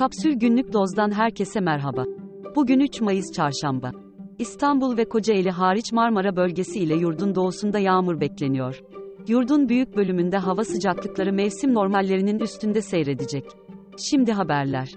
Kapsül Günlük Doz'dan herkese merhaba. Bugün 3 Mayıs Çarşamba. İstanbul ve Kocaeli hariç Marmara bölgesi ile yurdun doğusunda yağmur bekleniyor. Yurdun büyük bölümünde hava sıcaklıkları mevsim normallerinin üstünde seyredecek. Şimdi haberler.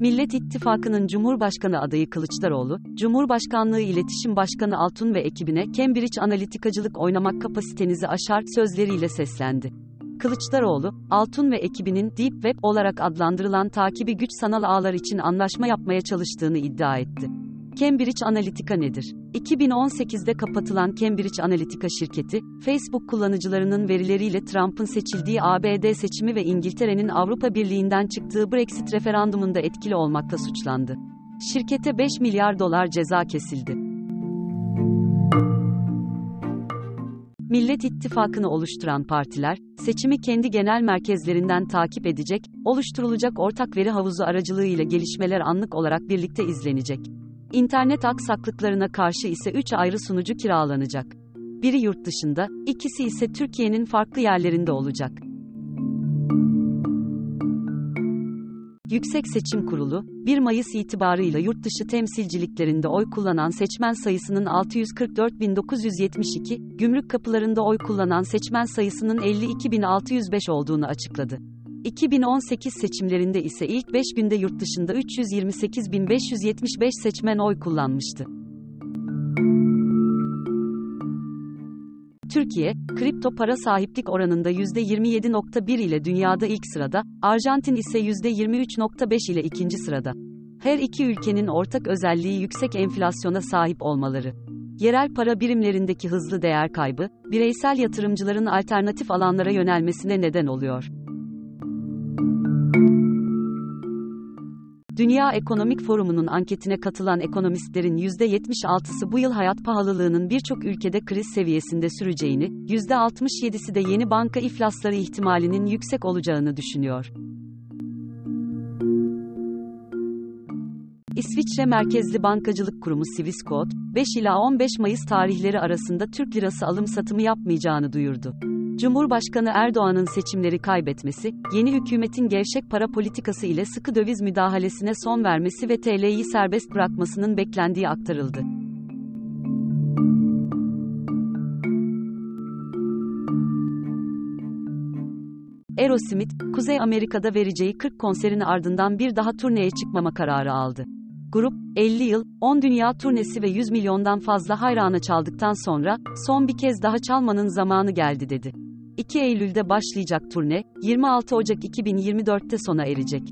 Millet İttifakı'nın Cumhurbaşkanı adayı Kılıçdaroğlu, Cumhurbaşkanlığı İletişim Başkanı Altun ve ekibine Cambridge analitikacılık oynamak kapasitenizi aşar sözleriyle seslendi. Kılıçdaroğlu, Altun ve ekibinin Deep Web olarak adlandırılan takibi güç sanal ağlar için anlaşma yapmaya çalıştığını iddia etti. Cambridge Analytica nedir? 2018'de kapatılan Cambridge Analytica şirketi, Facebook kullanıcılarının verileriyle Trump'ın seçildiği ABD seçimi ve İngiltere'nin Avrupa Birliği'nden çıktığı Brexit referandumunda etkili olmakla suçlandı. Şirkete 5 milyar dolar ceza kesildi. Millet İttifakı'nı oluşturan partiler, seçimi kendi genel merkezlerinden takip edecek, oluşturulacak ortak veri havuzu aracılığıyla gelişmeler anlık olarak birlikte izlenecek. İnternet aksaklıklarına karşı ise 3 ayrı sunucu kiralanacak. Biri yurt dışında, ikisi ise Türkiye'nin farklı yerlerinde olacak. Yüksek Seçim Kurulu, 1 Mayıs itibarıyla yurt dışı temsilciliklerinde oy kullanan seçmen sayısının 644.972, gümrük kapılarında oy kullanan seçmen sayısının 52.605 olduğunu açıkladı. 2018 seçimlerinde ise ilk 5 günde yurt dışında 328.575 seçmen oy kullanmıştı. Türkiye, kripto para sahiplik oranında %27.1 ile dünyada ilk sırada, Arjantin ise %23.5 ile ikinci sırada. Her iki ülkenin ortak özelliği yüksek enflasyona sahip olmaları. Yerel para birimlerindeki hızlı değer kaybı, bireysel yatırımcıların alternatif alanlara yönelmesine neden oluyor. Dünya Ekonomik Forumu'nun anketine katılan ekonomistlerin %76'sı bu yıl hayat pahalılığının birçok ülkede kriz seviyesinde süreceğini, %67'si de yeni banka iflasları ihtimalinin yüksek olacağını düşünüyor. İsviçre merkezli bankacılık kurumu Swissquote, 5 ila 15 Mayıs tarihleri arasında Türk lirası alım satımı yapmayacağını duyurdu. Cumhurbaşkanı Erdoğan'ın seçimleri kaybetmesi, yeni hükümetin gevşek para politikası ile sıkı döviz müdahalesine son vermesi ve TL'yi serbest bırakmasının beklendiği aktarıldı. Aerosmith, Kuzey Amerika'da vereceği 40 konserin ardından bir daha turneye çıkmama kararı aldı. Grup, 50 yıl, 10 dünya turnesi ve 100 milyondan fazla hayrana çaldıktan sonra, son bir kez daha çalmanın zamanı geldi dedi. 2 Eylül'de başlayacak turne, 26 Ocak 2024'te sona erecek.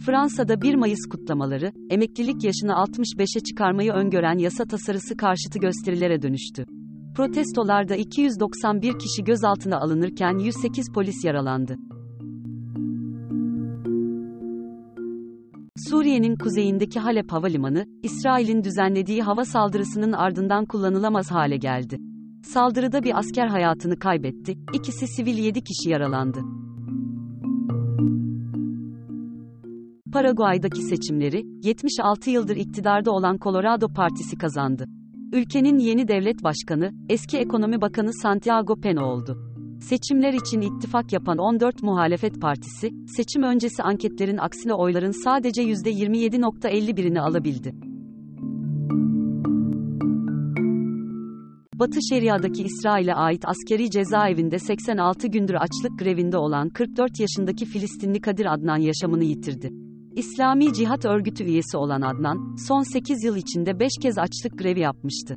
Fransa'da 1 Mayıs kutlamaları, emeklilik yaşını 65'e çıkarmayı öngören yasa tasarısı karşıtı gösterilere dönüştü. Protestolarda 291 kişi gözaltına alınırken 108 polis yaralandı. Suriye'nin kuzeyindeki Halep Havalimanı, İsrail'in düzenlediği hava saldırısının ardından kullanılamaz hale geldi. Saldırıda bir asker hayatını kaybetti, ikisi sivil 7 kişi yaralandı. Paraguay'daki seçimleri, 76 yıldır iktidarda olan Colorado Partisi kazandı. Ülkenin yeni devlet başkanı, eski ekonomi bakanı Santiago Pena oldu. Seçimler için ittifak yapan 14 muhalefet partisi, seçim öncesi anketlerin aksine oyların sadece %27.51'ini alabildi. Batı Şeria'daki İsrail'e ait askeri cezaevinde 86 gündür açlık grevinde olan 44 yaşındaki Filistinli Kadir Adnan yaşamını yitirdi. İslami Cihat Örgütü üyesi olan Adnan, son 8 yıl içinde 5 kez açlık grevi yapmıştı.